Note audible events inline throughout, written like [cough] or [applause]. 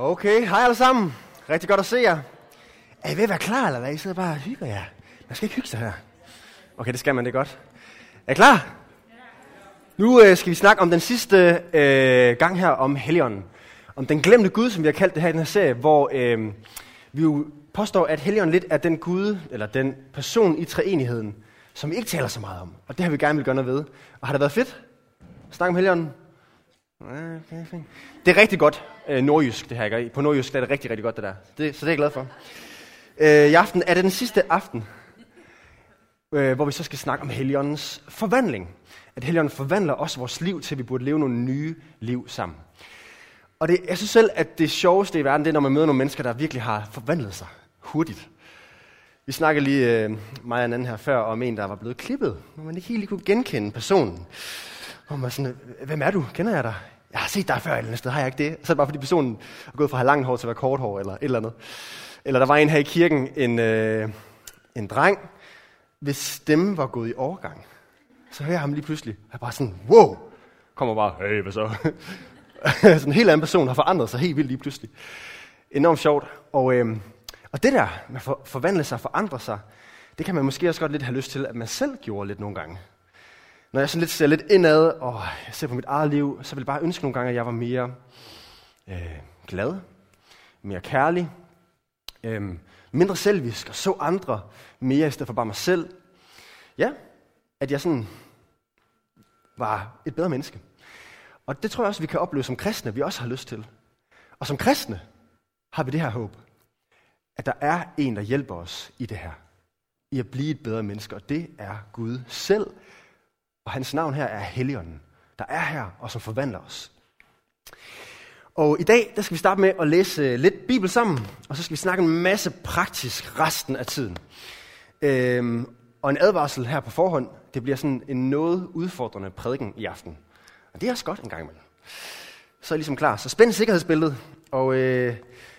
Okay, hej alle sammen. Rigtig godt at se jer. Er I ved at være klar, eller hvad? I sidder bare og hygger jer. Man skal ikke hygge sig her. Okay, det skal man, det er godt. Er I klar? Nu øh, skal vi snakke om den sidste øh, gang her om Helligånden. Om den glemte Gud, som vi har kaldt det her i den her serie, hvor øh, vi jo påstår, at Helligånden lidt er den Gud, eller den person i treenigheden, som vi ikke taler så meget om. Og det har vi gerne vil gøre noget ved. Og har det været fedt? Snak om Helligånden? Okay, fint. Det er rigtig godt øh, nordjysk, det her. Ikke? På nordjysk er det rigtig, rigtig godt, det der. Det, så det er jeg glad for. Øh, I aften er det den sidste aften, øh, hvor vi så skal snakke om Helligåndens forvandling. At Helligånden forvandler også vores liv til, at vi burde leve nogle nye liv sammen. Og det, jeg synes selv, at det sjoveste i verden, det er, når man møder nogle mennesker, der virkelig har forvandlet sig hurtigt. Vi snakkede lige, øh, mig og en anden her før, om en, der var blevet klippet, hvor man ikke helt lige kunne genkende personen. Hvor man sådan, hvem er du? Kender jeg dig? Jeg har set dig før et eller andet sted, har jeg ikke det? Så er det bare fordi personen er gået fra at have langt hår til at være kort hår, eller et eller andet. Eller der var en her i kirken, en, øh, en dreng, hvis stemme var gået i overgang. Så hører jeg ham lige pludselig, og jeg bare sådan, wow, kommer bare, hey, hvad så? [laughs] sådan en helt anden person har forandret sig helt vildt lige pludselig. Enormt sjovt. Og, øh, og det der med at for, forvandle sig og forandre sig, det kan man måske også godt lidt have lyst til, at man selv gjorde lidt nogle gange. Når jeg sådan lidt ser lidt indad, og jeg ser på mit eget liv, så vil jeg bare ønske nogle gange, at jeg var mere øh, glad, mere kærlig, øh, mindre selvisk, og så andre mere i stedet for bare mig selv. Ja, at jeg sådan var et bedre menneske. Og det tror jeg også, vi kan opleve som kristne, vi også har lyst til. Og som kristne har vi det her håb, at der er en, der hjælper os i det her. I at blive et bedre menneske, og det er Gud selv. Og hans navn her er Helligånden, der er her og som forvandler os. Og i dag der skal vi starte med at læse øh, lidt Bibel sammen, og så skal vi snakke en masse praktisk resten af tiden. Øhm, og en advarsel her på forhånd, det bliver sådan en noget udfordrende prædiken i aften. Og det er også godt en gang imellem. Så er jeg ligesom klar. Så spænd sikkerhedsbilledet, og øh,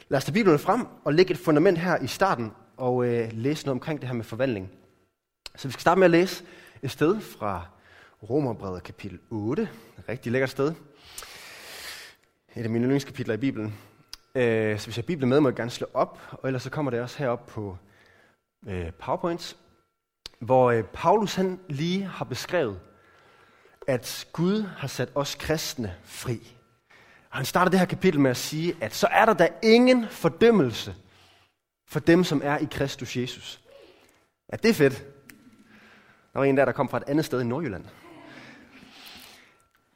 lad os tage Bibelen frem og lægge et fundament her i starten, og øh, læse noget omkring det her med forvandling. Så vi skal starte med at læse et sted fra Romerbrevet kapitel 8. Rigtig lækkert sted. Et af mine yndlingskapitler i Bibelen. Øh, så hvis jeg har Bibelen med, må jeg gerne slå op, og ellers så kommer det også herop på øh, PowerPoint, hvor øh, Paulus han lige har beskrevet, at Gud har sat os kristne fri. Og han starter det her kapitel med at sige, at så er der da ingen fordømmelse for dem, som er i Kristus Jesus. Ja, det er fedt. Der var en der, der kom fra et andet sted i Nordjylland.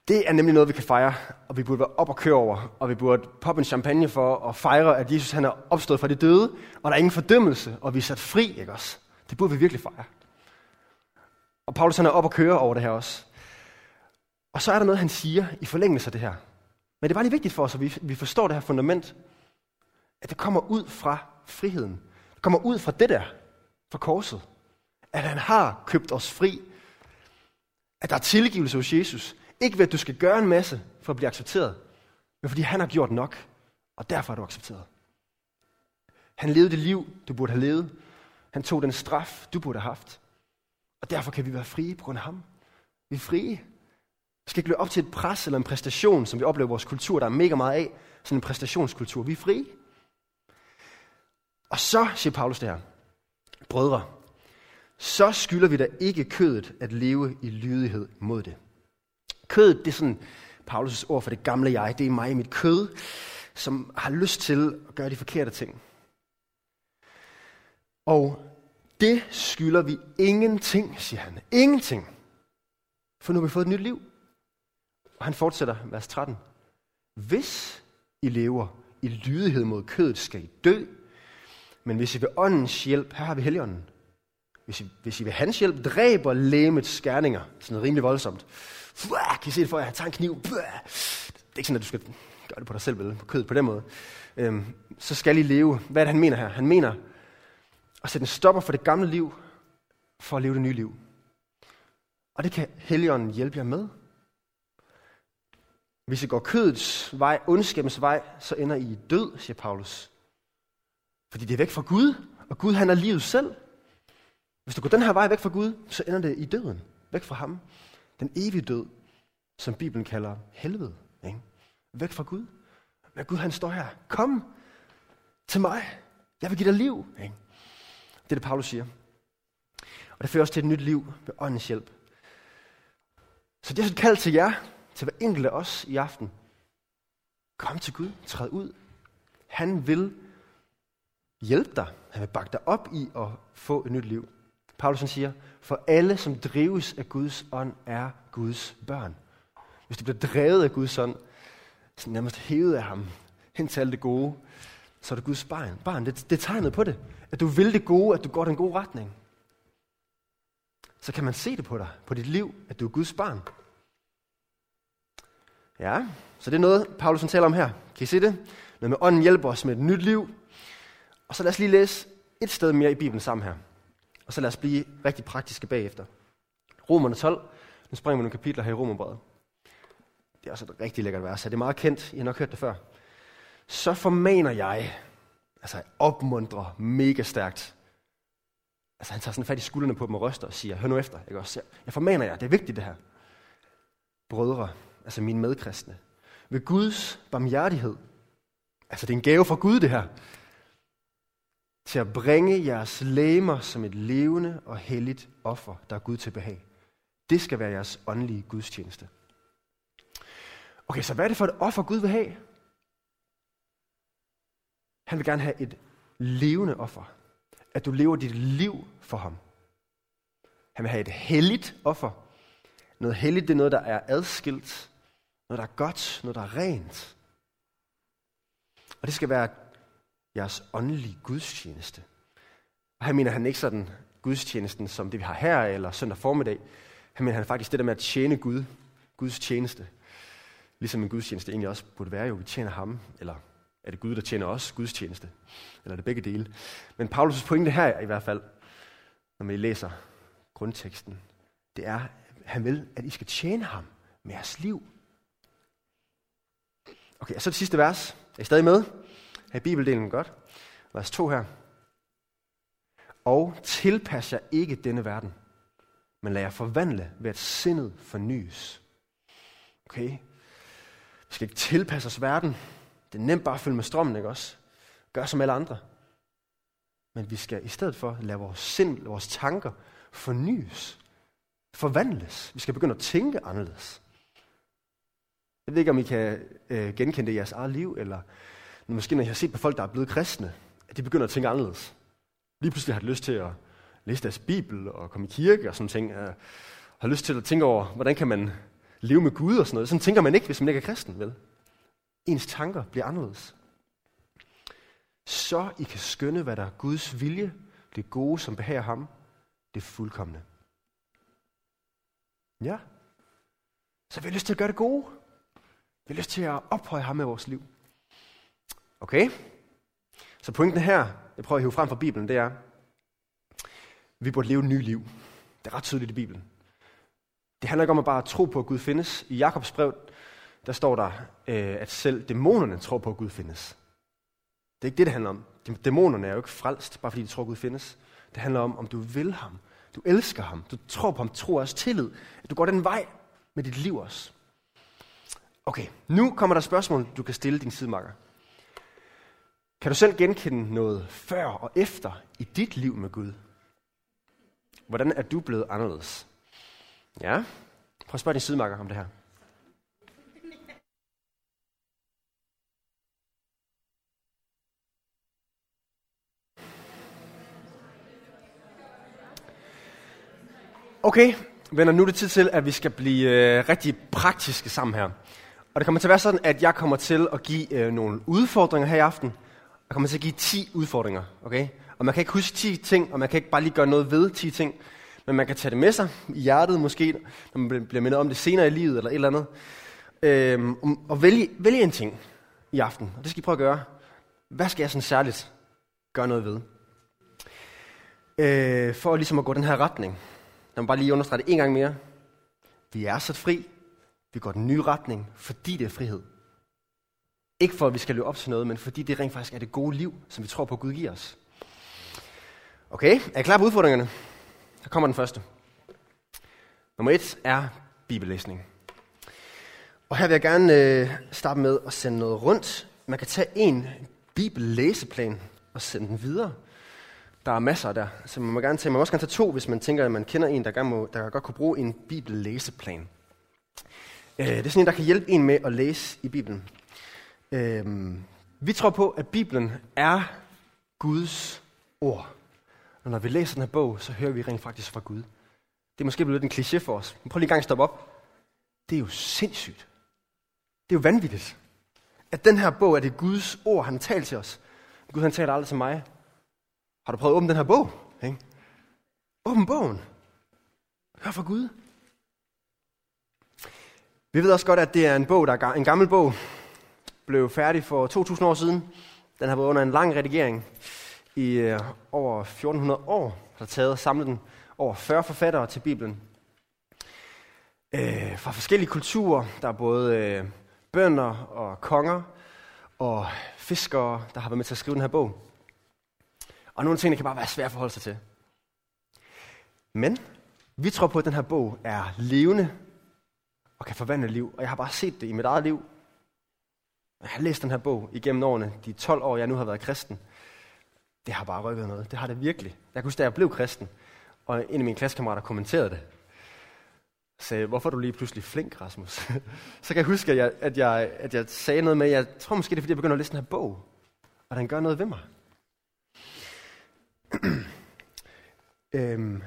Det er nemlig noget, vi kan fejre, og vi burde være op og køre over, og vi burde poppe en champagne for at fejre, at Jesus han er opstået fra de døde, og der er ingen fordømmelse, og vi er sat fri, ikke også? Det burde vi virkelig fejre. Og Paulus han er op og køre over det her også. Og så er der noget, han siger i forlængelse af det her. Men det er bare lige vigtigt for os, at vi, vi forstår det her fundament, at det kommer ud fra friheden. Det kommer ud fra det der, fra korset. At han har købt os fri. At der er tilgivelse hos Jesus. Ikke ved, at du skal gøre en masse for at blive accepteret, men fordi han har gjort nok, og derfor er du accepteret. Han levede det liv, du burde have levet. Han tog den straf, du burde have haft. Og derfor kan vi være frie på grund af ham. Vi er frie. Vi skal ikke løbe op til et pres eller en præstation, som vi oplever i vores kultur, der er mega meget af. Sådan en præstationskultur. Vi er frie. Og så, siger Paulus det her, brødre, så skylder vi da ikke kødet at leve i lydighed mod det. Kødet, det er sådan Paulus' ord for det gamle jeg. Det er mig i mit kød, som har lyst til at gøre de forkerte ting. Og det skylder vi ingenting, siger han. Ingenting. For nu har vi fået et nyt liv. Og han fortsætter, vers 13. Hvis I lever i lydighed mod kødet, skal I dø. Men hvis I vil åndens hjælp, her har vi helligånden. Hvis I, hvis I vil hans hjælp, dræber lægemets skærninger. Sådan rimelig voldsomt. Kan I se det for jer? Han tager en kniv. Det er ikke sådan, at du skal gøre det på dig selv, vel? På kødet på den måde. Øhm, så skal I leve. Hvad er det, han mener her? Han mener at sætte en stopper for det gamle liv, for at leve det nye liv. Og det kan Helligånden hjælpe jer med. Hvis I går kødets vej, ondskabens vej, så ender I i død, siger Paulus. Fordi det er væk fra Gud, og Gud han er livet selv. Hvis du går den her vej væk fra Gud, så ender det i døden, væk fra ham. Den evige død, som Bibelen kalder helvede. Ikke? Væk fra Gud. Men Gud han står her. Kom til mig. Jeg vil give dig liv. Ikke? Det er det, Paulus siger. Og det fører også til et nyt liv ved åndens hjælp. Så det er et kald til jer, til hver enkelt af os i aften. Kom til Gud, træd ud. Han vil hjælpe dig. Han vil bakke dig op i at få et nyt liv. Paulus siger, for alle, som drives af Guds ånd, er Guds børn. Hvis du bliver drevet af Guds ånd, så nærmest hævet af ham, [laughs] hen til alt det gode, så er det Guds barn. barn. Det, det er tegnet på det. At du vil det gode, at du går den gode retning. Så kan man se det på dig, på dit liv, at du er Guds barn. Ja, så det er noget, Paulus taler om her. Kan I se det? Noget med ånden hjælper os med et nyt liv. Og så lad os lige læse et sted mere i Bibelen sammen her. Og så lad os blive rigtig praktiske bagefter. Romerne 12. Nu springer vi nogle kapitler her i Romerbrevet. Det er også et rigtig lækkert vers. Det er meget kendt. I har nok hørt det før. Så formaner jeg, altså opmuntrer mega stærkt. Altså han tager sådan fat i skuldrene på dem og ryster og siger, hør nu efter. Ikke også? Jeg formaner jer, det er vigtigt det her. Brødre, altså mine medkristne, ved Guds barmhjertighed, altså det er en gave fra Gud det her, til at bringe jeres læmer som et levende og helligt offer, der er Gud til behag. Det skal være jeres åndelige gudstjeneste. Okay, så hvad er det for et offer, Gud vil have? Han vil gerne have et levende offer. At du lever dit liv for ham. Han vil have et helligt offer. Noget helligt, det er noget, der er adskilt. Noget, der er godt. Noget, der er rent. Og det skal være jeres åndelige gudstjeneste. Og her mener han ikke sådan gudstjenesten, som det vi har her, eller søndag formiddag. Han mener han faktisk det der med at tjene Gud, Guds tjeneste. Ligesom en gudstjeneste egentlig også burde være jo, vi tjener ham, eller er det Gud, der tjener os, Guds tjeneste? Eller er det begge dele? Men Paulus' pointe her i hvert fald, når vi læser grundteksten, det er, at han vil, at I skal tjene ham med jeres liv. Okay, og så det sidste vers. Er I stadig med? Her i Bibeldelen godt. Vers 2 her. Og tilpas jer ikke denne verden, men lad jer forvandle ved at sindet fornyes. Okay? Vi skal ikke tilpasse os verden. Det er nemt bare at følge med strømmen, ikke også? Gør som alle andre. Men vi skal i stedet for lade vores sind, vores tanker fornyes. Forvandles. Vi skal begynde at tænke anderledes. Jeg ved ikke, om I kan øh, genkende det i jeres eget liv, eller måske når jeg har set på folk, der er blevet kristne, at de begynder at tænke anderledes. Lige pludselig har de lyst til at læse deres bibel og komme i kirke og sådan ting. Jeg har lyst til at tænke over, hvordan kan man leve med Gud og sådan noget. Sådan tænker man ikke, hvis man ikke er kristen, vel? Ens tanker bliver anderledes. Så I kan skønne, hvad der er Guds vilje, det gode, som behager ham, det fuldkommende. Ja. Så vi har lyst til at gøre det gode. Vi har lyst til at ophøje ham med vores liv. Okay? Så pointen her, jeg prøver at hive frem fra Bibelen, det er, vi burde leve et nyt liv. Det er ret tydeligt i Bibelen. Det handler ikke om at bare tro på, at Gud findes. I Jakobs brev, der står der, øh, at selv dæmonerne tror på, at Gud findes. Det er ikke det, det handler om. Dæmonerne er jo ikke frelst, bare fordi de tror, at Gud findes. Det handler om, om du vil ham. Du elsker ham. Du tror på ham. Tror også tillid. At du går den vej med dit liv også. Okay, nu kommer der spørgsmål, du kan stille din sidemakker. Kan du selv genkende noget før og efter i dit liv med Gud? Hvordan er du blevet anderledes? Ja, prøv at spørge din sidemarker om det her. Okay, venner, nu er det tid til, at vi skal blive øh, rigtig praktiske sammen her. Og det kommer til at være sådan, at jeg kommer til at give øh, nogle udfordringer her i aften. Jeg kommer til at give 10 udfordringer, okay? Og man kan ikke huske 10 ting, og man kan ikke bare lige gøre noget ved 10 ting. Men man kan tage det med sig i hjertet måske, når man bliver mindet om det senere i livet eller et eller andet. Øhm, og vælge, vælge en ting i aften, og det skal I prøve at gøre. Hvad skal jeg sådan særligt gøre noget ved? Øh, for ligesom at gå den her retning. Lad mig bare lige understrege det en gang mere. Vi er sat fri. Vi går den nye retning, fordi det er frihed. Ikke for, at vi skal løbe op til noget, men fordi det rent faktisk er det gode liv, som vi tror på, at Gud giver os. Okay, er I klar på udfordringerne? Der kommer den første. Nummer et er bibellæsning. Og her vil jeg gerne øh, starte med at sende noget rundt man kan tage en bibellæseplan og sende den videre. Der er masser der, så man må gerne tage, man må også gerne tage to, hvis man tænker, at man kender en, der, gerne må, der godt kunne bruge en bibellæseplan. Øh, det er sådan en, der kan hjælpe en med at læse i Bibelen. Øhm, vi tror på, at Bibelen er Guds ord. Og når vi læser den her bog, så hører vi rent faktisk fra Gud. Det er måske blevet lidt en kliché for os. Men prøv lige en gang at stoppe op. Det er jo sindssygt. Det er jo vanvittigt. At den her bog er det Guds ord, han taler til os. Gud han taler aldrig til mig. Har du prøvet at åbne den her bog? Ikke? Åbn bogen. Hør fra Gud. Vi ved også godt, at det er en bog, der er en gammel bog. Blev færdig for 2000 år siden. Den har været under en lang redigering i øh, over 1400 år. Der taget samlet den over 40 forfattere til Bibelen. Øh, fra forskellige kulturer. Der er både øh, bønder og konger og fiskere, der har været med til at skrive den her bog. Og nogle ting kan bare være svære at forholde sig til. Men vi tror på, at den her bog er levende og kan forvandle liv. Og jeg har bare set det i mit eget liv. Jeg har læst den her bog igennem årene, de 12 år, jeg nu har været kristen. Det har bare rykket noget. Det har det virkelig. Jeg kunne huske, da jeg blev kristen, og en af mine klassekammerater kommenterede det. Sagde, hvorfor er du lige pludselig flink, Rasmus? [laughs] så kan jeg huske, at jeg, at, jeg, at jeg sagde noget med, jeg tror måske, det er, fordi jeg begynder at læse den her bog. Og den gør noget ved mig. [clears throat] øhm,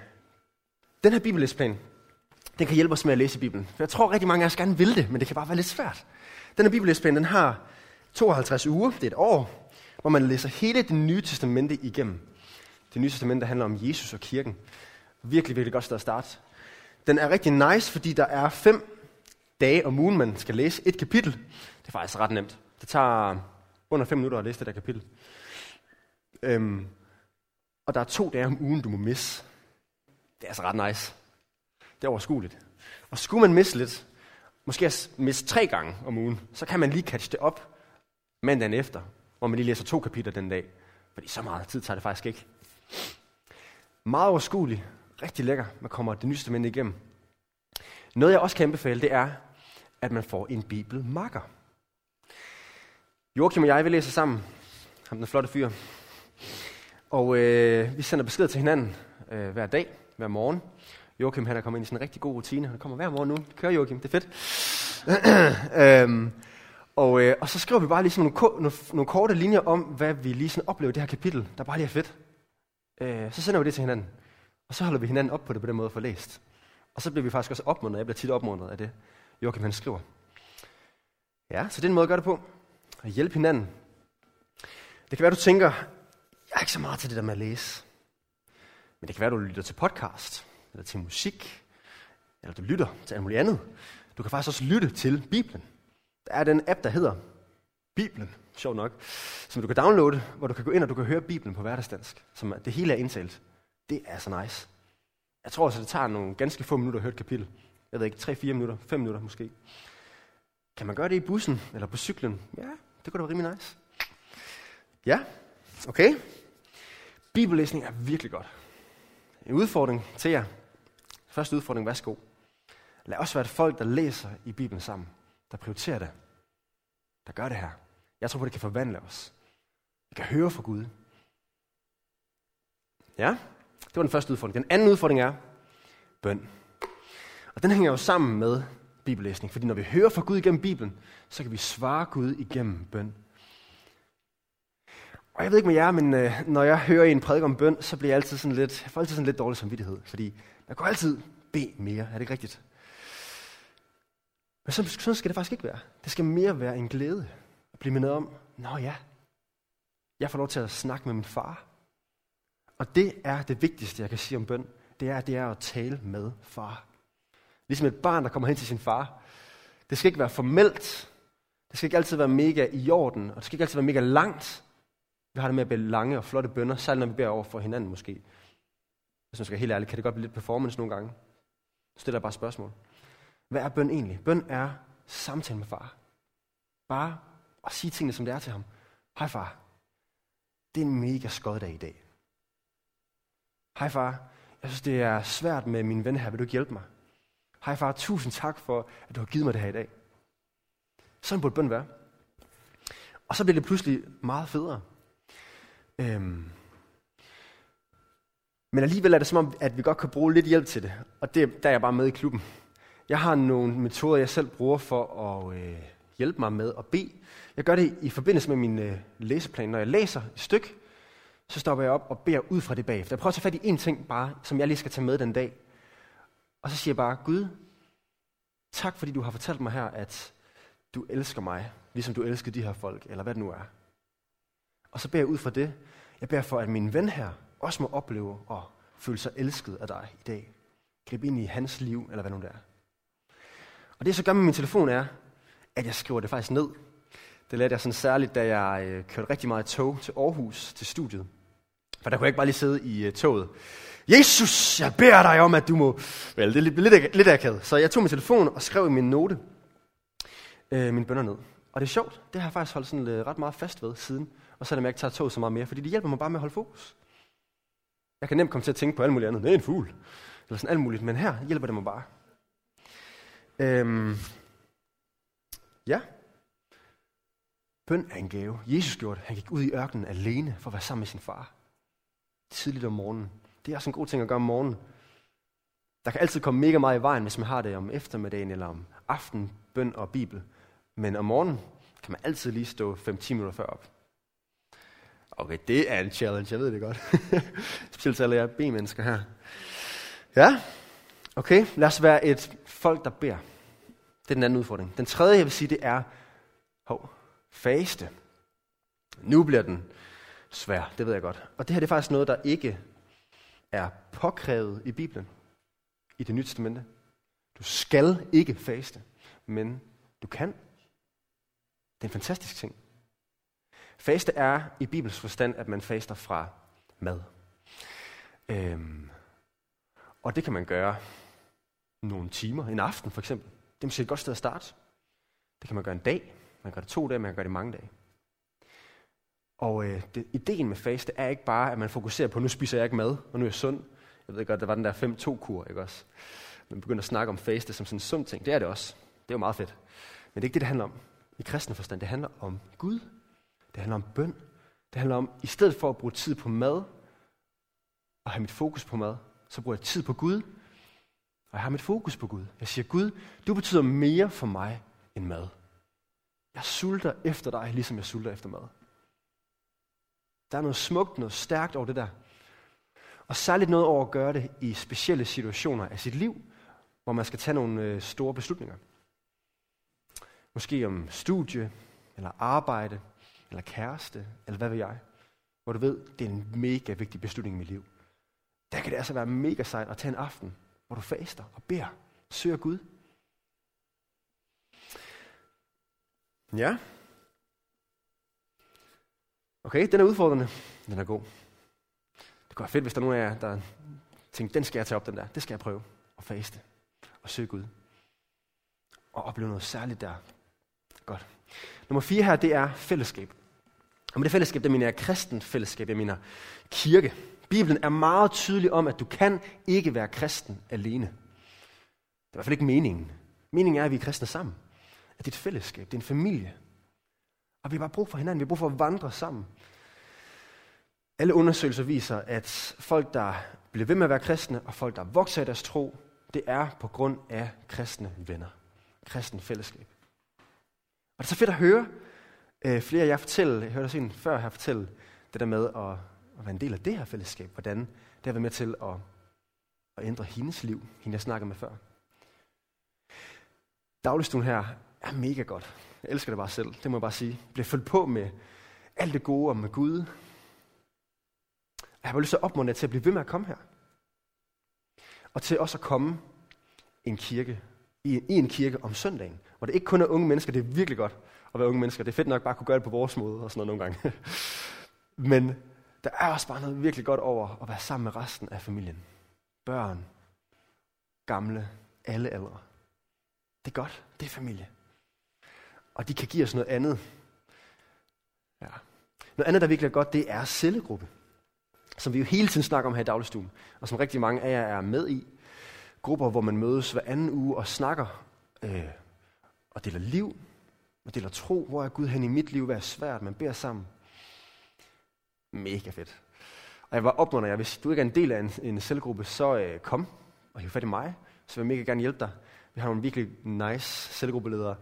den her bibellæsplan, den kan hjælpe os med at læse Bibelen. For jeg tror rigtig mange af os gerne vil det, men det kan bare være lidt svært. Den her bibellæsplan, den har 52 uger, det er et år, hvor man læser hele det nye testamente igennem. Det nye testamente handler om Jesus og kirken. Virkelig, virkelig godt sted at starte. Den er rigtig nice, fordi der er fem dage om ugen, man skal læse et kapitel. Det er faktisk ret nemt. Det tager under fem minutter at læse det der kapitel. Øhm, og der er to dage om ugen, du må misse. Det er altså ret nice. Det er overskueligt. Og skulle man misse lidt, måske misse tre gange om ugen, så kan man lige catch det op mandagen efter, hvor man lige læser to kapitler den dag. Fordi så meget tid tager det faktisk ikke. Meget overskueligt. Rigtig lækker. Man kommer det nyeste mænd igennem. Noget jeg også kan anbefale, det er, at man får en bibelmakker. Joachim og jeg, vi læser sammen. Ham den flotte fyr. Og øh, vi sender besked til hinanden øh, hver dag, hver morgen. Joachim han er kommet ind i sådan en rigtig god rutine. Han kommer hver morgen nu. Kører Joachim, det er fedt. [clears throat] øhm, og, øh, og så skriver vi bare lige sådan nogle, nogle, nogle korte linjer om, hvad vi lige sådan oplever i det her kapitel, der bare lige er fedt. Øh, så sender vi det til hinanden. Og så holder vi hinanden op på det på den måde for læst. Og så bliver vi faktisk også opmuntret. Jeg bliver tit opmuntret af det, Joachim han skriver. Ja, så det er en måde at gøre det på. At hjælpe hinanden. Det kan være, du tænker, jeg er ikke så meget til det der med at læse. Men det kan være, du lytter til podcast, eller til musik, eller du lytter til alt muligt andet. Du kan faktisk også lytte til Bibelen. Der er den app, der hedder Bibelen, sjov nok, som du kan downloade, hvor du kan gå ind og du kan høre Bibelen på hverdagsdansk, som det hele er indtalt. Det er så nice. Jeg tror også, det tager nogle ganske få minutter at høre et kapitel. Jeg ved ikke, 3-4 minutter, 5 minutter måske. Kan man gøre det i bussen eller på cyklen? Ja, det kunne da være rimelig nice. Ja, okay. Bibellæsning er virkelig godt. En udfordring til jer. Første udfordring, værsgo. Lad os være et folk, der læser i Bibelen sammen. Der prioriterer det. Der gør det her. Jeg tror på, det kan forvandle os. Vi kan høre fra Gud. Ja, det var den første udfordring. Den anden udfordring er bøn. Og den hænger jo sammen med bibellæsning, fordi når vi hører fra Gud igennem Bibelen, så kan vi svare Gud igennem bøn. Og jeg ved ikke med jer, men øh, når jeg hører en prædik om bøn, så bliver jeg altid sådan lidt, jeg får altid sådan lidt dårlig samvittighed, fordi man kan altid bede mere, er det ikke rigtigt? Men sådan, sådan skal det faktisk ikke være. Det skal mere være en glæde at blive mindet om, nå ja, jeg får lov til at snakke med min far. Og det er det vigtigste, jeg kan sige om bøn. Det er, det er at tale med far. Ligesom et barn, der kommer hen til sin far. Det skal ikke være formelt. Det skal ikke altid være mega i orden. Og det skal ikke altid være mega langt. Vi har det med at bede lange og flotte bønder, særligt når vi beder over for hinanden måske. Hvis man skal helt ærligt, kan det godt blive lidt performance nogle gange. Så stiller jeg bare spørgsmål. Hvad er bøn egentlig? Bøn er samtale med far. Bare at sige tingene, som det er til ham. Hej far, det er en mega skød dag i dag. Hej far, jeg synes, det er svært med min ven her. Vil du ikke hjælpe mig? Hej far, tusind tak for, at du har givet mig det her i dag. Sådan burde bøn være. Og så bliver det pludselig meget federe. Øhm. Men alligevel er det som om, at vi godt kan bruge lidt hjælp til det. Og det, der er jeg bare med i klubben. Jeg har nogle metoder, jeg selv bruger for at øh, hjælpe mig med at bede. Jeg gør det i forbindelse med min øh, læseplan. Når jeg læser et stykke, så stopper jeg op og beder ud fra det bagefter. Jeg prøver at tage fat i én ting bare, som jeg lige skal tage med den dag. Og så siger jeg bare, Gud, tak fordi du har fortalt mig her, at du elsker mig, ligesom du elsker de her folk, eller hvad det nu er. Og så beder jeg ud fra det. Jeg beder for, at min ven her også må opleve og føle sig elsket af dig i dag. Grib ind i hans liv, eller hvad nu det er. Og det jeg så gør med min telefon er, at jeg skriver det faktisk ned. Det lærte jeg sådan særligt, da jeg øh, kørte rigtig meget tog til Aarhus til studiet. For der kunne jeg ikke bare lige sidde i øh, toget. Jesus, jeg beder dig om, at du må... Vel, det er lidt, lidt, lidt akavet. Så jeg tog min telefon og skrev i min note øh, mine bønder ned. Og det er sjovt, det har jeg faktisk holdt sådan, øh, ret meget fast ved siden. Og så jeg ikke tager tog så meget mere, fordi det hjælper mig bare med at holde fokus. Jeg kan nemt komme til at tænke på alt muligt andet. Det er en fugl. Eller sådan alt muligt. Men her hjælper det mig bare. Øhm, ja. Bøn er en gave. Jesus gjorde det. Han gik ud i ørkenen alene for at være sammen med sin far. Tidligt om morgenen. Det er også en god ting at gøre om morgenen. Der kan altid komme mega meget i vejen, hvis man har det om eftermiddagen eller om aften, bøn og bibel. Men om morgenen kan man altid lige stå 5-10 minutter før op. Okay, det er en challenge, jeg ved det godt. [laughs] Specielt alle jer B-mennesker her. Ja, okay, lad os være et folk, der beder. Det er den anden udfordring. Den tredje, jeg vil sige, det er, hov, faste. Nu bliver den svær, det ved jeg godt. Og det her det er faktisk noget, der ikke er påkrævet i Bibelen, i det nye testamente. Du skal ikke faste, men du kan. Det er en fantastisk ting. Faste er i Bibels forstand, at man faster fra mad. Øhm, og det kan man gøre nogle timer, en aften for eksempel. Det er måske et godt sted at starte. Det kan man gøre en dag, man kan gøre det to dage, man kan gøre det mange dage. Og øh, det, ideen med faste er ikke bare, at man fokuserer på, nu spiser jeg ikke mad, og nu er jeg sund. Jeg ved godt, der var den der 5-2-kur, ikke også? Man begynder at snakke om faste som sådan en sund ting. Det er det også. Det er jo meget fedt. Men det er ikke det, det handler om i kristen forstand. Det handler om Gud. Det handler om bøn. Det handler om, i stedet for at bruge tid på mad, og have mit fokus på mad, så bruger jeg tid på Gud, og jeg har mit fokus på Gud. Jeg siger, Gud, du betyder mere for mig end mad. Jeg sulter efter dig, ligesom jeg sulter efter mad. Der er noget smukt, noget stærkt over det der. Og særligt noget over at gøre det i specielle situationer af sit liv, hvor man skal tage nogle øh, store beslutninger. Måske om studie, eller arbejde, eller kæreste, eller hvad ved jeg. Hvor du ved, det er en mega vigtig beslutning i mit liv. Der kan det altså være mega sejt at tage en aften, hvor du faster og beder, søger Gud. Ja. Okay, den er udfordrende. Den er god. Det kunne være fedt, hvis der er nogen af jer, der tænker, den skal jeg tage op, den der. Det skal jeg prøve. at faste. Og søge Gud. Og opleve noget særligt der. Godt. Nummer fire her, det er fællesskab. Og med det fællesskab, der mener jeg kristen fællesskab, jeg mener kirke. Bibelen er meget tydelig om, at du kan ikke være kristen alene. Det er i hvert fald ikke meningen. Meningen er, at vi er kristne sammen. At det er et fællesskab, det er en familie. Og vi har bare brug for hinanden, vi har brug for at vandre sammen. Alle undersøgelser viser, at folk, der bliver ved med at være kristne, og folk, der vokser i deres tro, det er på grund af kristne venner. Kristen fællesskab. Og det er så fedt at høre øh, flere af jer fortælle, jeg hørte også en før her fortælle, det der med at, at være en del af det her fællesskab, hvordan det har været med til at, at ændre hendes liv, hende jeg snakkede med før. Dagligstuen her er mega godt. Jeg elsker det bare selv, det må jeg bare sige. Jeg bliver fyldt på med alt det gode om med Gud. Jeg har bare lyst til at opmuntre til at blive ved med at komme her. Og til også at komme en kirke, i, i en kirke om søndagen, hvor det ikke kun er unge mennesker, det er virkelig godt at være unge mennesker. Det er fedt nok bare at kunne gøre det på vores måde og sådan noget nogle gange. [laughs] Men der er også bare noget virkelig godt over at være sammen med resten af familien. Børn, gamle, alle aldre. Det er godt. Det er familie. Og de kan give os noget andet. Ja. Noget andet, der virkelig er godt, det er cellegruppe. Som vi jo hele tiden snakker om her i dagligstuen. Og som rigtig mange af jer er med i. Grupper, hvor man mødes hver anden uge og snakker øh, og deler liv, og deler tro, hvor er Gud hen i mit liv, hvad er svært, man beder sammen. Mega fedt. Og jeg var opmuntret jer, hvis du ikke er en del af en, en selvgruppe, så øh, kom og hiv fat i mig, så vil jeg mega gerne hjælpe dig. Vi har nogle virkelig nice selvgruppeledere,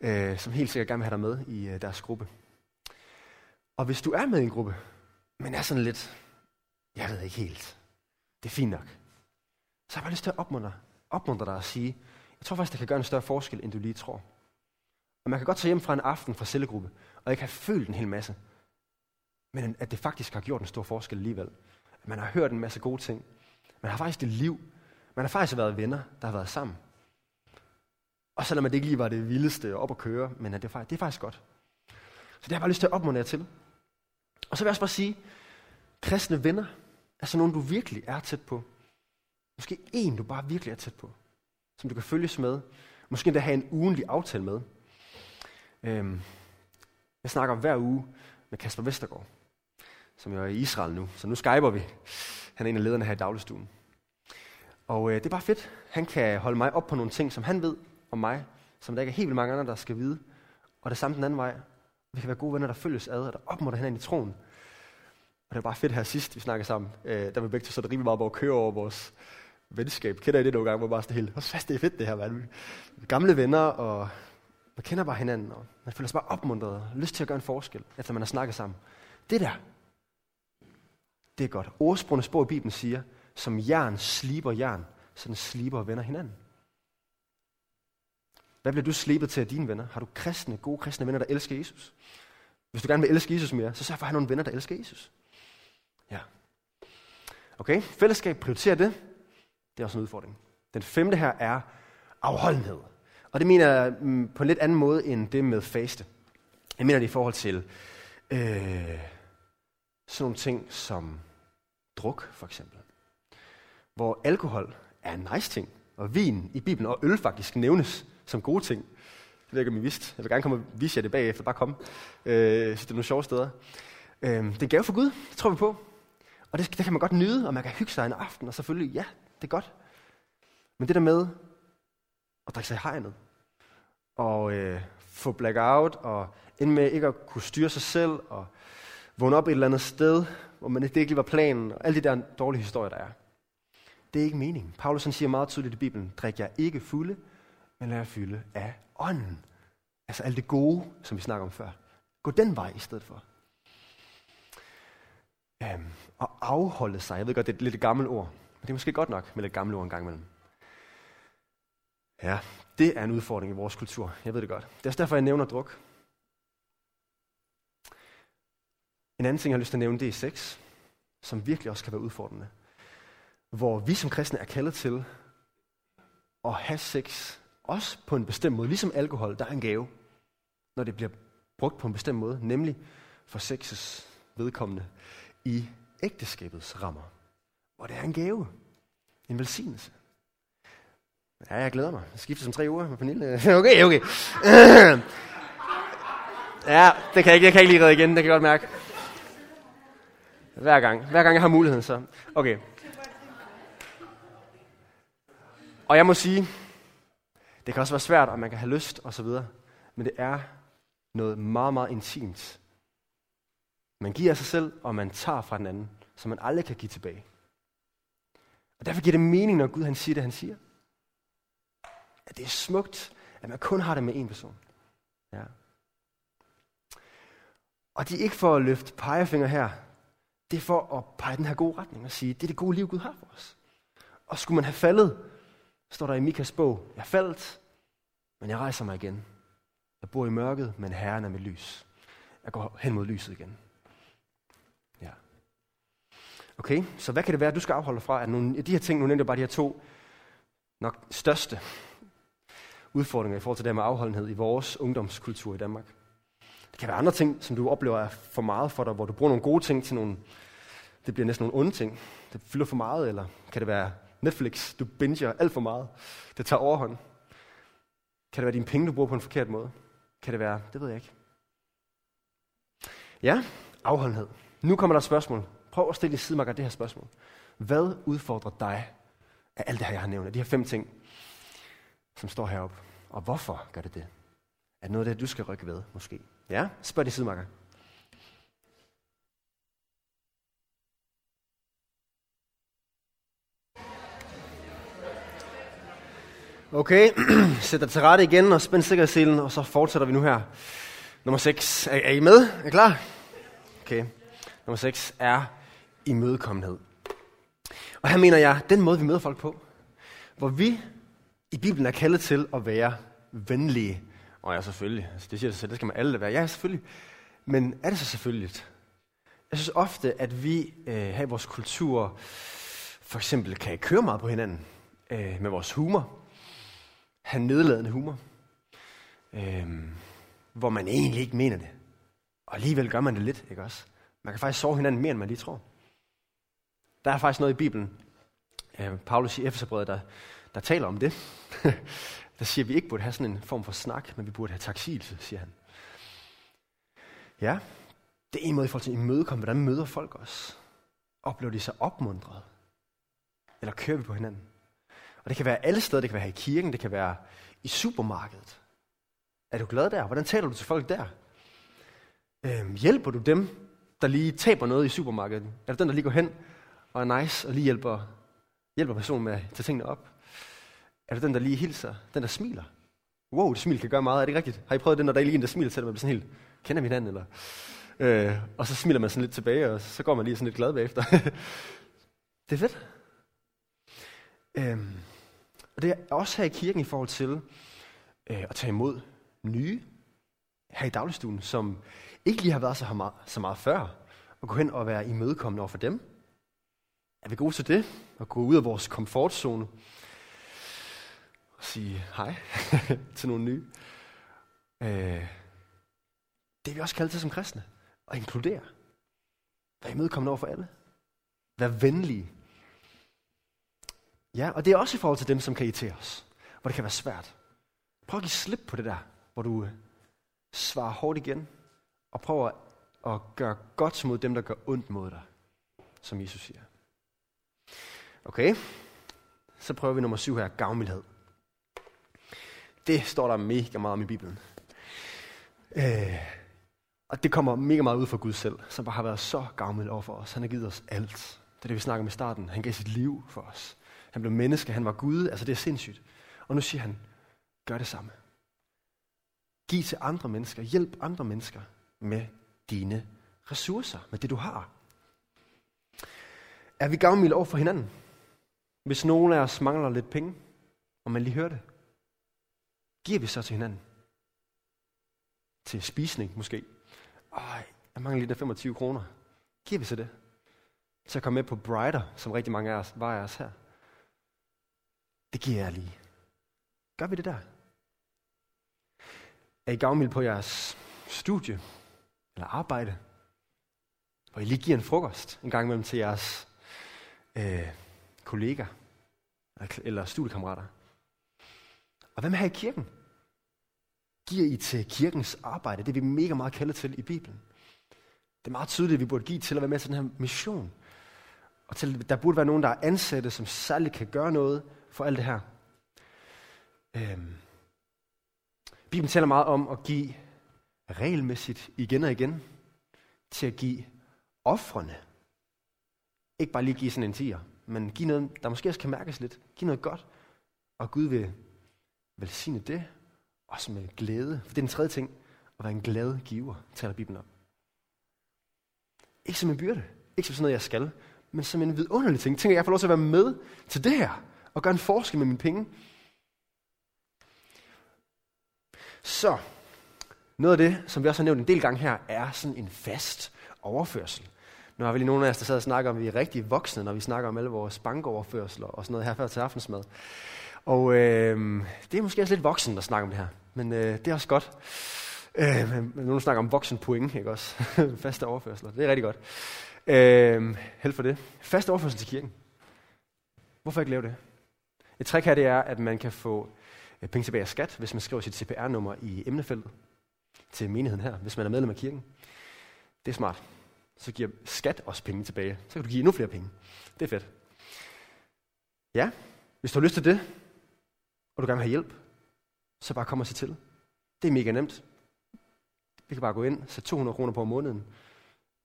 øh, som helt sikkert gerne vil have dig med i øh, deres gruppe. Og hvis du er med i en gruppe, men er sådan lidt, jeg ved ikke helt, det er fint nok, så har jeg bare lyst til at opmuntre, opmuntre dig og sige, jeg tror faktisk, det kan gøre en større forskel, end du lige tror. Og man kan godt tage hjem fra en aften fra cellegruppe, og ikke have følt en hel masse, men at det faktisk har gjort en stor forskel alligevel. At man har hørt en masse gode ting. Man har faktisk det liv. Man har faktisk været venner, der har været sammen. Og selvom det ikke lige var det vildeste op at køre, men at det, faktisk, det er faktisk godt. Så det har jeg bare lyst til at opmuntre jer til. Og så vil jeg også bare sige, kristne venner er sådan nogen, du virkelig er tæt på. Måske en, du bare virkelig er tæt på. Som du kan følges med. Måske endda have en ugenlig aftale med. Øhm, jeg snakker hver uge med Kasper Vestergaard, som jo er i Israel nu. Så nu skyper vi. Han er en af lederne her i dagligstuen. Og øh, det er bare fedt. Han kan holde mig op på nogle ting, som han ved om mig, som der ikke er helt vildt mange andre, der skal vide. Og det samme den anden vej. Vi kan være gode venner, der følges ad, og der opmutter hinanden i troen. Og det var bare fedt her sidst, vi snakkede sammen. Øh, der var begge to så det rimelig meget på at køre over vores venskab. Kender I det nogle gange, hvor bare sådan helt, hvor fast det er fedt det her, man. Gamle venner, og man kender bare hinanden, og man føler sig bare opmuntret, og lyst til at gøre en forskel, efter man har snakket sammen. Det der, det er godt. Ordsprogene spor i Bibelen siger, som jern sliber jern, sådan sliber venner hinanden. Hvad bliver du slebet til af dine venner? Har du kristne, gode kristne venner, der elsker Jesus? Hvis du gerne vil elske Jesus mere, så sørg for at have nogle venner, der elsker Jesus. Ja. Okay, fællesskab, prioriterer det. Det er også en udfordring. Den femte her er afholdenhed. Og det mener jeg mm, på en lidt anden måde end det med faste. Jeg mener det i forhold til øh, sådan nogle ting som druk, for eksempel. Hvor alkohol er en nice ting, og vin i Bibelen og øl faktisk nævnes som gode ting. Det ved jeg ikke, om I vidste. Jeg vil gerne komme og vise jer det bagefter. Bare kom. Øh, så det er nogle sjove steder. Øh, det er en gave for Gud, det tror vi på. Og det, det kan man godt nyde, og man kan hygge sig en aften, og selvfølgelig, ja, det er godt. Men det der med at drikke sig i hegnet, og øh, få blackout, og ende med ikke at kunne styre sig selv, og vågne op et eller andet sted, hvor man, det ikke lige var planen, og alle de der dårlige historier, der er. Det er ikke meningen. Paulus han siger meget tydeligt i Bibelen, drik jer ikke fulde, men lad jer fylde af ånden. Altså alt det gode, som vi snakker om før. Gå den vej i stedet for. Um, og afholde sig. Jeg ved godt, det er et lidt gammelt ord. Det er måske godt nok med lidt gamle ord en gang imellem. Ja, det er en udfordring i vores kultur. Jeg ved det godt. Det er også derfor, jeg nævner druk. En anden ting, jeg har lyst til at nævne, det er sex, som virkelig også kan være udfordrende. Hvor vi som kristne er kaldet til at have sex, også på en bestemt måde, ligesom alkohol, der er en gave, når det bliver brugt på en bestemt måde, nemlig for sexes vedkommende i ægteskabets rammer, hvor det er en gave, en velsignelse. Ja, jeg glæder mig. Jeg skifter som tre uger med Pernille. [laughs] Okay, okay. [clears throat] Ja, det kan jeg ikke, jeg kan ikke lige redde igen, det kan jeg godt mærke. Hver gang. Hver gang jeg har muligheden, så. Okay. Og jeg må sige, det kan også være svært, og man kan have lyst og så videre. Men det er noget meget, meget intimt. Man giver af sig selv, og man tager fra den anden, som man aldrig kan give tilbage. Og derfor giver det mening, når Gud han siger det, han siger. At det er smukt, at man kun har det med en person. Ja. Og det er ikke for at løfte pegefinger her. Det er for at pege den her gode retning og sige, det er det gode liv, Gud har for os. Og skulle man have faldet, står der i Mikas bog, jeg faldt, men jeg rejser mig igen. Jeg bor i mørket, men Herren er mit lys. Jeg går hen mod lyset igen. Okay, så hvad kan det være, du skal afholde fra? At nogle, de her ting, nu nævnte jeg bare de her to nok største udfordringer i forhold til det med afholdenhed i vores ungdomskultur i Danmark. Det kan være andre ting, som du oplever er for meget for dig, hvor du bruger nogle gode ting til nogle, det bliver næsten nogle onde ting. Det fylder for meget, eller kan det være Netflix, du binger alt for meget. Det tager overhånd. Kan det være dine penge, du bruger på en forkert måde? Kan det være, det ved jeg ikke. Ja, afholdenhed. Nu kommer der et spørgsmål. Prøv at stille i sidemarker det her spørgsmål. Hvad udfordrer dig af alt det her, jeg har nævnt, af de her fem ting, som står heroppe? Og hvorfor gør det det? Er det noget af det, du skal rykke ved, måske? Ja? Spørg de sidemarker. Okay, [clears throat] sæt dig til rette igen og spænd sikkerhedsselen, og så fortsætter vi nu her. Nummer 6. Er, er I med? Er I klar? Okay. Nummer 6 er imødekommenhed. Og her mener jeg, den måde vi møder folk på, hvor vi i Bibelen er kaldet til at være venlige. Og ja, selvfølgelig. Altså, det siger sig selv, det skal man alle være. Ja, selvfølgelig. Men er det så selvfølgeligt? Jeg synes ofte, at vi øh, her i vores kultur for eksempel kan køre meget på hinanden øh, med vores humor have nedladende humor, Øh, hvor man egentlig ikke mener det. Og alligevel gør man det lidt, ikke også? Man kan faktisk sove hinanden mere, end man lige tror. Der er faktisk noget i Bibelen, øh, Paulus i Efeserbrevet, der, der taler om det. [laughs] der siger, at vi ikke burde have sådan en form for snak, men vi burde have taksigelse, siger han. Ja, det er en måde i forhold til at imødekomme, hvordan møder folk os. Oplever de sig opmuntret? Eller kører vi på hinanden? Og det kan være alle steder. Det kan være her i kirken. Det kan være i supermarkedet. Er du glad der? Hvordan taler du til folk der? Øhm, hjælper du dem, der lige taber noget i supermarkedet? Er det den, der lige går hen og er nice og lige hjælper, hjælper personen med at tage tingene op? Er du den, der lige hilser? Den, der smiler? Wow, det smil kan gøre meget. Er det ikke rigtigt? Har I prøvet det, når der er lige en, der smiler til dig, man bliver sådan helt, kender vi hinanden? Eller? Øh, og så smiler man sådan lidt tilbage, og så går man lige sådan lidt glad bagefter. [laughs] det er fedt. Øhm, og det er også her i kirken i forhold til øh, at tage imod nye her i dagligstuen, som ikke lige har været så meget, så meget før, og gå hen og være imødekommende over for dem. Er vi gode til det? At gå ud af vores komfortzone og sige hej [laughs] til nogle nye. Øh, det er vi også kaldt til som kristne. At inkludere. Være imødekommende over for alle. Være venlige. Ja, og det er også i forhold til dem, som kan irritere os, hvor det kan være svært. Prøv at give slip på det der, hvor du øh, svarer hårdt igen, og prøv at gøre godt mod dem, der gør ondt mod dig, som Jesus siger. Okay, så prøver vi nummer syv her, gavmildhed. Det står der mega meget om i Bibelen. Øh, og det kommer mega meget ud fra Gud selv, som bare har været så gavmild over for os. Han har givet os alt. Det er det, vi snakker om i starten. Han gav sit liv for os. Han blev menneske, han var Gud. Altså det er sindssygt. Og nu siger han, gør det samme. Giv til andre mennesker. Hjælp andre mennesker med dine ressourcer, med det du har. Er vi gavmilde over for hinanden? Hvis nogen af os mangler lidt penge, og man lige hører det, giver vi så til hinanden? Til spisning måske. Ej, jeg mangler lige der 25 kroner. Giver vi så det? Til at komme med på Brighter, som rigtig mange af os var af os her. Det giver jeg lige. Gør vi det der? Er I gavmild på jeres studie eller arbejde? Hvor I lige giver en frokost en gang imellem til jeres øh, kollegaer eller studiekammerater? Og hvad med her i kirken? Giver I til kirkens arbejde? Det er vi mega meget kaldet til i Bibelen. Det er meget tydeligt, at vi burde give til at være med til den her mission. Og til, der burde være nogen, der er ansatte, som særligt kan gøre noget for alt det her. Øhm. Bibelen taler meget om at give regelmæssigt igen og igen til at give offrene. Ikke bare lige give sådan en tiger, men giv noget, der måske også kan mærkes lidt. Giv noget godt. Og Gud vil velsigne det, også med glæde. For det er den tredje ting, at være en glad giver, taler Bibelen om. Ikke som en byrde, ikke som sådan noget, jeg skal, men som en vidunderlig ting. Tænker, jeg får lov til at være med til det her og gøre en forskel med mine penge. Så, noget af det, som vi også har nævnt en del gange her, er sådan en fast overførsel. Nu har vi lige nogle af os, der sad og snakker om, at vi er rigtig voksne, når vi snakker om alle vores bankoverførsler og sådan noget her før til aftensmad. Og øh, det er måske også lidt voksen, der snakker om det her. Men øh, det er også godt. Øh, nogen snakker om voksen point, ikke også? [laughs] Faste overførsler. Det er rigtig godt. Øh, held for det. Faste overførsel til kirken. Hvorfor ikke lave det? Et trick her det er, at man kan få øh, penge tilbage af skat, hvis man skriver sit CPR-nummer i emnefeltet til menigheden her, hvis man er medlem af kirken. Det er smart. Så giver skat også penge tilbage. Så kan du give endnu flere penge. Det er fedt. Ja, hvis du har lyst til det, og du gerne vil have hjælp, så bare kom og se til. Det er mega nemt. Vi kan bare gå ind, sætte 200 kroner på om måneden,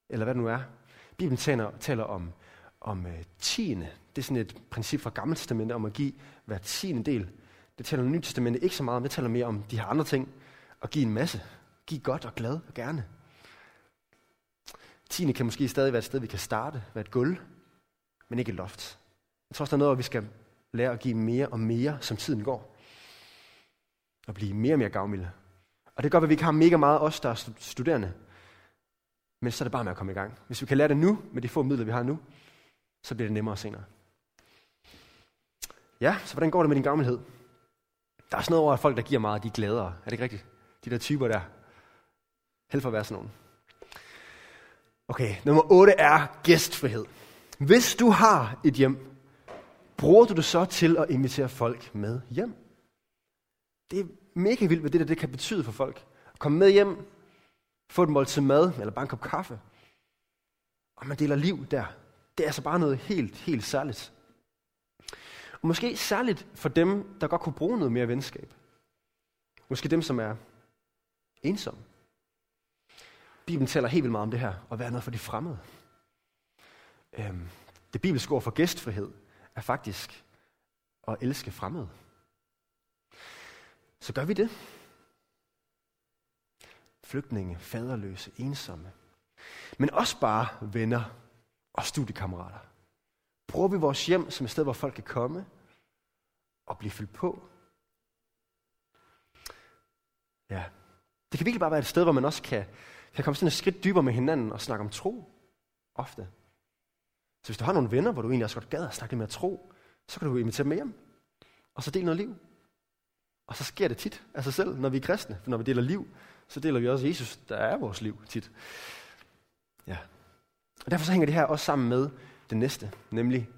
eller hvad det nu er. Bibelen taler, taler om, om uh, tiende. Det er sådan et princip fra Gamle Testamentet om at give hver tiende del. Det taler Nye Testamentet ikke så meget om, det taler mere om de her andre ting. At give en masse. Giv godt og glad og gerne. Tiende kan måske stadig være et sted, vi kan starte, være et gulv, men ikke et loft. Jeg tror også, der er noget, hvor vi skal lære at give mere og mere, som tiden går. Og blive mere og mere gavmilde. Og det gør, at vi ikke har mega meget os, der er studerende. Men så er det bare med at komme i gang. Hvis vi kan lære det nu, med de få midler, vi har nu, så bliver det nemmere senere. Ja, så hvordan går det med din gavmildhed? Der er sådan noget over, at folk, der giver meget, de er gladere. Er det ikke rigtigt? De der typer der. Held for at være sådan nogen. Okay, nummer 8 er gæstfrihed. Hvis du har et hjem, bruger du det så til at invitere folk med hjem? Det er mega vildt, hvad det der det kan betyde for folk. At komme med hjem, få et måltid mad, eller bare en kop kaffe. Og man deler liv der. Det er altså bare noget helt, helt særligt. Og måske særligt for dem, der godt kunne bruge noget mere venskab. Måske dem, som er ensomme. Bibelen taler helt vildt meget om det her, at være noget for de fremmede. Øhm, det bibelske ord for gæstfrihed er faktisk at elske fremmede. Så gør vi det. Flygtninge, faderløse, ensomme. Men også bare venner og studiekammerater. Bruger vi vores hjem som et sted, hvor folk kan komme og blive fyldt på? Ja. Det kan virkelig bare være et sted, hvor man også kan, kan komme sådan et skridt dybere med hinanden og snakke om tro. Ofte. Så hvis du har nogle venner, hvor du egentlig også godt gad at snakke lidt mere tro, så kan du invitere dem med hjem. Og så dele noget liv. Og så sker det tit af sig selv, når vi er kristne. For når vi deler liv, så deler vi også Jesus, der er vores liv tit. Ja. Og derfor så hænger det her også sammen med det næste, nemlig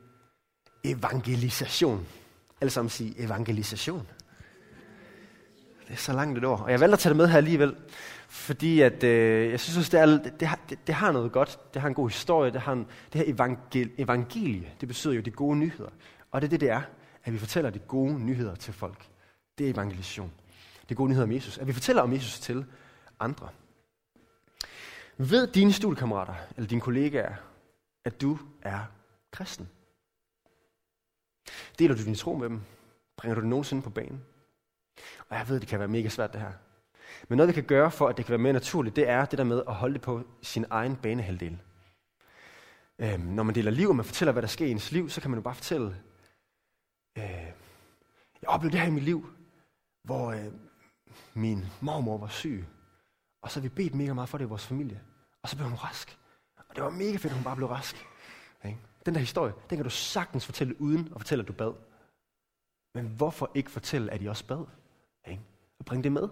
evangelisation. Alle sammen sige evangelisation. Det er så langt et ord. Og jeg valgte at tage det med her alligevel, fordi at, øh, jeg synes, det, er, det, det, har, det, det har noget godt. Det har en god historie. Det, har en, det her evangel, evangelie, det betyder jo de gode nyheder. Og det er det, det er, at vi fortæller de gode nyheder til folk. Det er evangelisation. Det er gode nyheder om Jesus. At vi fortæller om Jesus til andre. Ved dine studiekammerater eller dine kollegaer, at du er kristen? Deler du din tro med dem? Bringer du det nogensinde på banen? Og jeg ved, det kan være mega svært det her. Men noget, vi kan gøre for, at det kan være mere naturligt, det er det der med at holde det på sin egen banehalvdel. Øhm, når man deler liv, og man fortæller, hvad der sker i ens liv, så kan man jo bare fortælle, øh, jeg oplevede det her i mit liv, hvor øh, min mormor var syg, og så har vi bedt mega meget for det i vores familie. Og så blev hun rask. Og det var mega fedt, at hun bare blev rask. Ikke? Den der historie, den kan du sagtens fortælle uden at fortælle, at du bad. Men hvorfor ikke fortælle, at I også bad? Ikke? Og bring det med.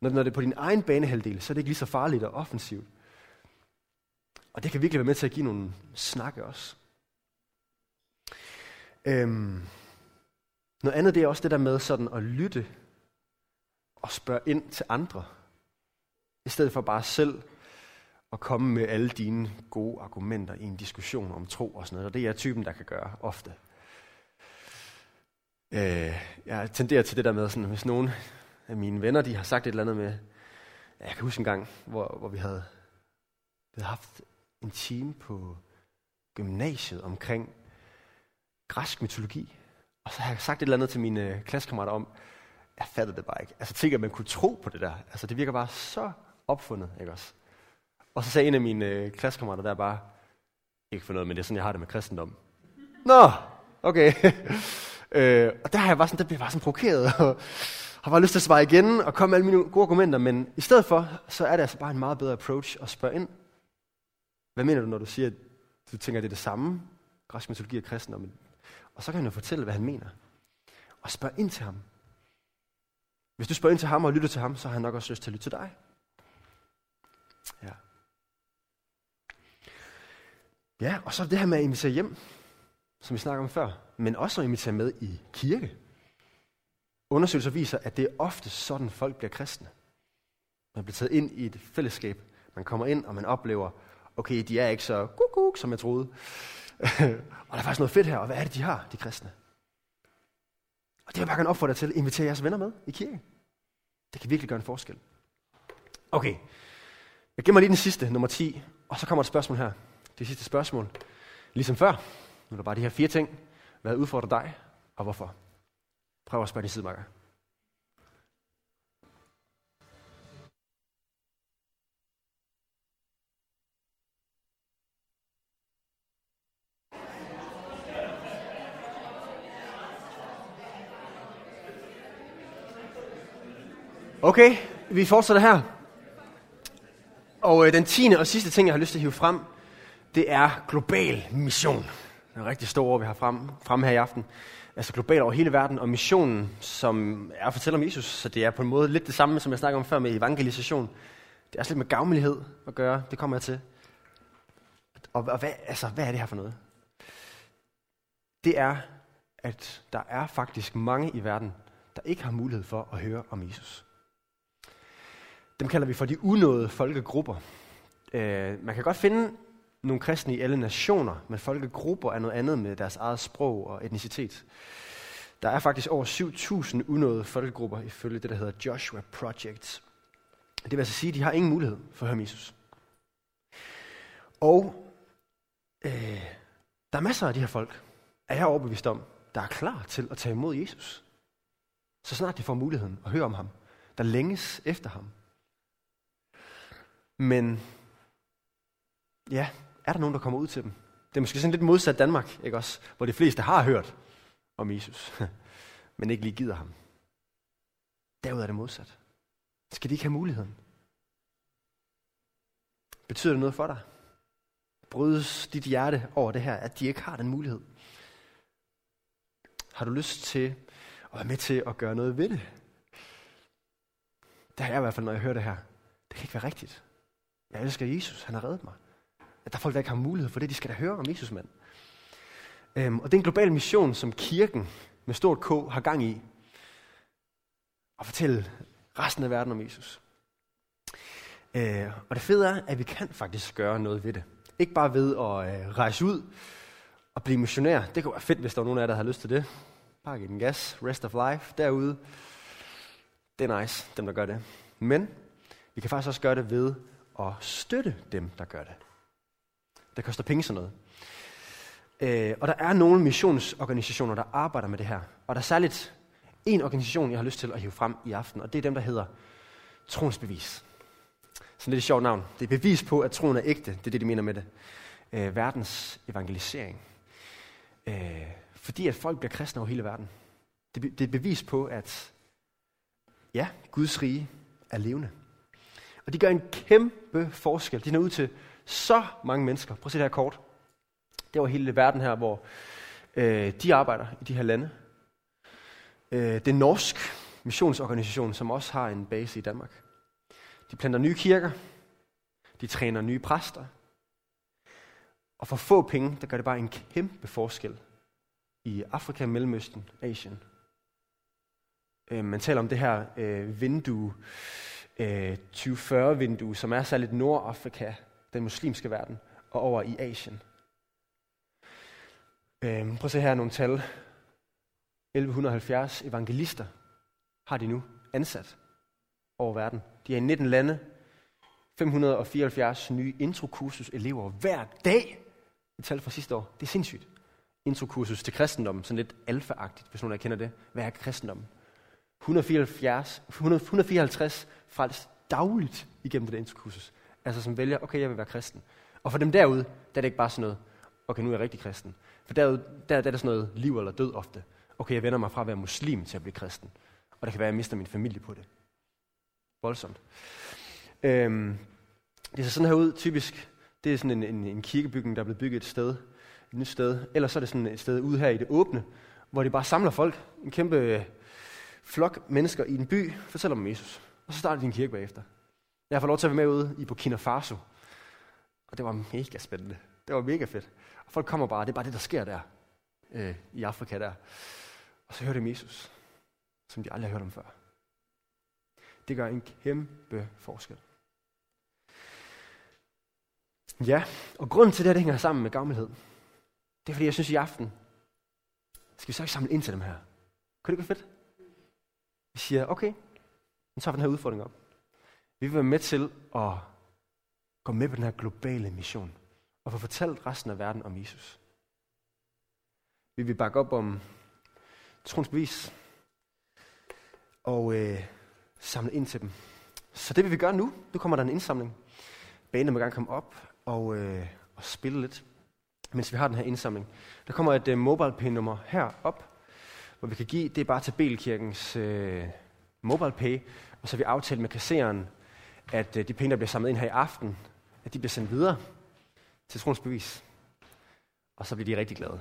Når, når det er på din egen banehalvdel, så er det ikke lige så farligt og offensivt. Og det kan virkelig være med til at give nogle snakke også. Øhm, noget andet det er også det der med sådan at lytte og spørge ind til andre. I stedet for bare selv at komme med alle dine gode argumenter i en diskussion om tro og sådan noget. Og det er jeg typen, der kan gøre ofte. Øh, jeg tenderer til det der med, sådan, hvis nogen af mine venner de har sagt et eller andet med, jeg kan huske en gang, hvor, hvor vi havde, vi havde haft en time på gymnasiet omkring græsk mytologi. Og så har jeg sagt et eller andet til mine øh, klassekammerater om, jeg fattede det bare ikke. Altså tænk, at man kunne tro på det der. Altså det virker bare så opfundet, ikke også? Og så sagde en af mine øh, klassekammerater der bare, ikke for noget, men det er sådan, jeg har det med kristendom. Nå, okay. [laughs] øh, og der har jeg bare sådan, der bliver bare sådan provokeret, har bare lyst til at svare igen, og komme med alle mine gode argumenter, men i stedet for, så er det altså bare en meget bedre approach at spørge ind. Hvad mener du, når du siger, at du tænker, at det er det samme, græsk mytologi og kristendom? Og så kan han jo fortælle, hvad han mener. Og spørge ind til ham. Hvis du spørger ind til ham og lytter til ham, så har han nok også lyst til at lytte til dig. Ja. Ja, og så det her med at invitere hjem, som vi snakker om før, men også at invitere med i kirke. Undersøgelser viser, at det er ofte sådan, folk bliver kristne. Man bliver taget ind i et fællesskab. Man kommer ind, og man oplever, okay, de er ikke så kukuk, som jeg troede. [laughs] og der er faktisk noget fedt her, og hvad er det, de har, de kristne? Og det vil jeg bare gerne opfordre dig til, at invitere jeres venner med i kirke. Det kan virkelig gøre en forskel. Okay, jeg gemmer lige den sidste, nummer 10, og så kommer et spørgsmål her. Det sidste spørgsmål. Ligesom før, nu er der bare de her fire ting. Hvad udfordrer dig, og hvorfor? Prøv at spørge din sidemarker. Okay, vi fortsætter her. Og øh, den tiende og sidste ting, jeg har lyst til at hive frem, det er global mission. Det er en rigtig stor ord, vi har frem, frem her i aften. Altså global over hele verden, og missionen, som er at fortælle om Jesus, så det er på en måde lidt det samme, som jeg snakker om før med evangelisation. Det er også lidt med gavmildhed at gøre, det kommer jeg til. Og, og hvad, altså, hvad er det her for noget? Det er, at der er faktisk mange i verden, der ikke har mulighed for at høre om Jesus. Dem kalder vi for de unåede folkegrupper. Øh, man kan godt finde nogle kristne i alle nationer, men folkegrupper er noget andet med deres eget sprog og etnicitet. Der er faktisk over 7.000 unåede folkegrupper ifølge det, der hedder Joshua Project. Det vil altså sige, at de har ingen mulighed for at høre Jesus. Og øh, der er masser af de her folk, er jeg overbevist om, der er klar til at tage imod Jesus. Så snart de får muligheden at høre om ham, der længes efter ham. Men ja, er der nogen, der kommer ud til dem? Det er måske sådan lidt modsat Danmark, ikke også? Hvor de fleste har hørt om Jesus, [laughs] men ikke lige gider ham. Derud er det modsat. Skal de ikke have muligheden? Betyder det noget for dig? Brydes dit hjerte over det her, at de ikke har den mulighed? Har du lyst til at være med til at gøre noget ved det? Det har jeg i hvert fald, når jeg hører det her. Det kan ikke være rigtigt. Jeg elsker Jesus, han har reddet mig. At der er folk, der ikke har mulighed for det, de skal da høre om Jesus, mand. Øhm, og det er en global mission, som kirken med stort K har gang i. At fortælle resten af verden om Jesus. Øh, og det fede er, at vi kan faktisk gøre noget ved det. Ikke bare ved at øh, rejse ud og blive missionær. Det kunne være fedt, hvis der var nogen af jer, der har lyst til det. Bare give den gas. Rest of life derude. Det er nice, dem der gør det. Men vi kan faktisk også gøre det ved at støtte dem, der gør det. Det koster penge sådan noget. Øh, og der er nogle missionsorganisationer, der arbejder med det her. Og der er særligt en organisation, jeg har lyst til at hive frem i aften, og det er dem, der hedder Troens Bevis. Sådan lidt et sjovt navn. Det er bevis på, at troen er ægte. Det er det, de mener med det. Øh, verdens evangelisering. Øh, fordi at folk bliver kristne over hele verden. Det, det er et bevis på, at ja, Guds rige er levende. Og de gør en kæmpe forskel. De når ud til så mange mennesker. Prøv at se det her kort. Det var hele verden her, hvor øh, de arbejder i de her lande. Øh, det er norsk missionsorganisation, som også har en base i Danmark. De planter nye kirker. De træner nye præster. Og for få penge, der gør det bare en kæmpe forskel i Afrika, Mellemøsten, Asien. Øh, man taler om det her øh, vindue, øh, 2040-vindue, som er særligt Nordafrika, den muslimske verden, og over i Asien. Øhm, prøv at se her nogle tal. 1170 evangelister har de nu ansat over verden. De er i 19 lande. 574 nye introkursus-elever hver dag. Et tal fra sidste år. Det er sindssygt. Introkursus til kristendommen, sådan lidt alfa-agtigt, hvis nogen af kender det. Hvad er kristendommen? 174, 154 frelst dagligt igennem det introkursus. Altså som vælger, okay, jeg vil være kristen. Og for dem derude, der er det ikke bare sådan noget, okay, nu er jeg rigtig kristen. For derude, der, der er det sådan noget liv eller død ofte. Okay, jeg vender mig fra at være muslim til at blive kristen. Og det kan være, at jeg mister min familie på det. Voldsomt. Øhm, det ser sådan her ud, typisk. Det er sådan en, en, en kirkebygning, der er blevet bygget et sted, et nyt sted. Ellers så er det sådan et sted ude her i det åbne, hvor de bare samler folk. En kæmpe øh, flok mennesker i en by, fortæller om Jesus. Og så starter de en kirke bagefter. Jeg har fået lov til at være med ude i Burkina Faso. Og det var mega spændende. Det var mega fedt. Og folk kommer bare, det er bare det, der sker der. Øh, I Afrika der. Og så hører de Jesus, som de aldrig har hørt om før. Det gør en kæmpe forskel. Ja, og grunden til det, det hænger sammen med gammelhed, det er fordi, jeg synes i aften, skal vi så ikke samle ind til dem her? Kunne det ikke være fedt? Vi siger, okay, Nu tager vi den her udfordring op. Vi vil være med til at gå med på den her globale mission og få fortalt resten af verden om Jesus. Vi vil bakke op om troens bevis og øh, samle ind til dem. Så det vil vi gøre nu. Nu kommer der en indsamling. Banen må gerne komme op og, øh, og spille lidt, mens vi har den her indsamling. Der kommer et øh, MobilePay-nummer herop, hvor vi kan give, det er bare til Belkirkens øh, MobilePay, og så vi aftalt med kasseren, at øh, de penge, der bliver samlet ind her i aften, at de bliver sendt videre til troens bevis. Og så bliver de rigtig glade.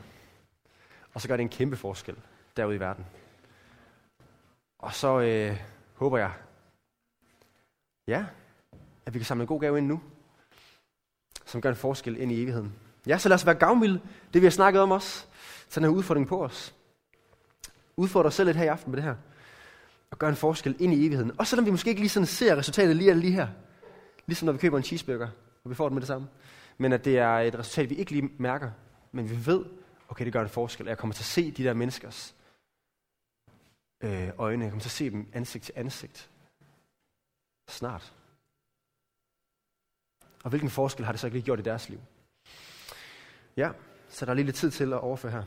Og så gør det en kæmpe forskel derude i verden. Og så øh, håber jeg, ja, at vi kan samle en god gave ind nu, som gør en forskel ind i evigheden. Ja, så lad os være gavmilde, det vi har snakket om os. Så den her udfordring på os. Udfordre os selv lidt her i aften med det her. Og gøre en forskel ind i evigheden. Også selvom vi måske ikke lige sådan ser resultatet lige, lige her. Ligesom når vi køber en cheeseburger, og vi får den med det samme. Men at det er et resultat, vi ikke lige mærker. Men vi ved, okay, det gør en forskel. Jeg kommer til at se de der menneskers øh, øjne. Jeg kommer til at se dem ansigt til ansigt. Snart. Og hvilken forskel har det så ikke lige gjort i deres liv? Ja, så der er lige lidt tid til at overføre her.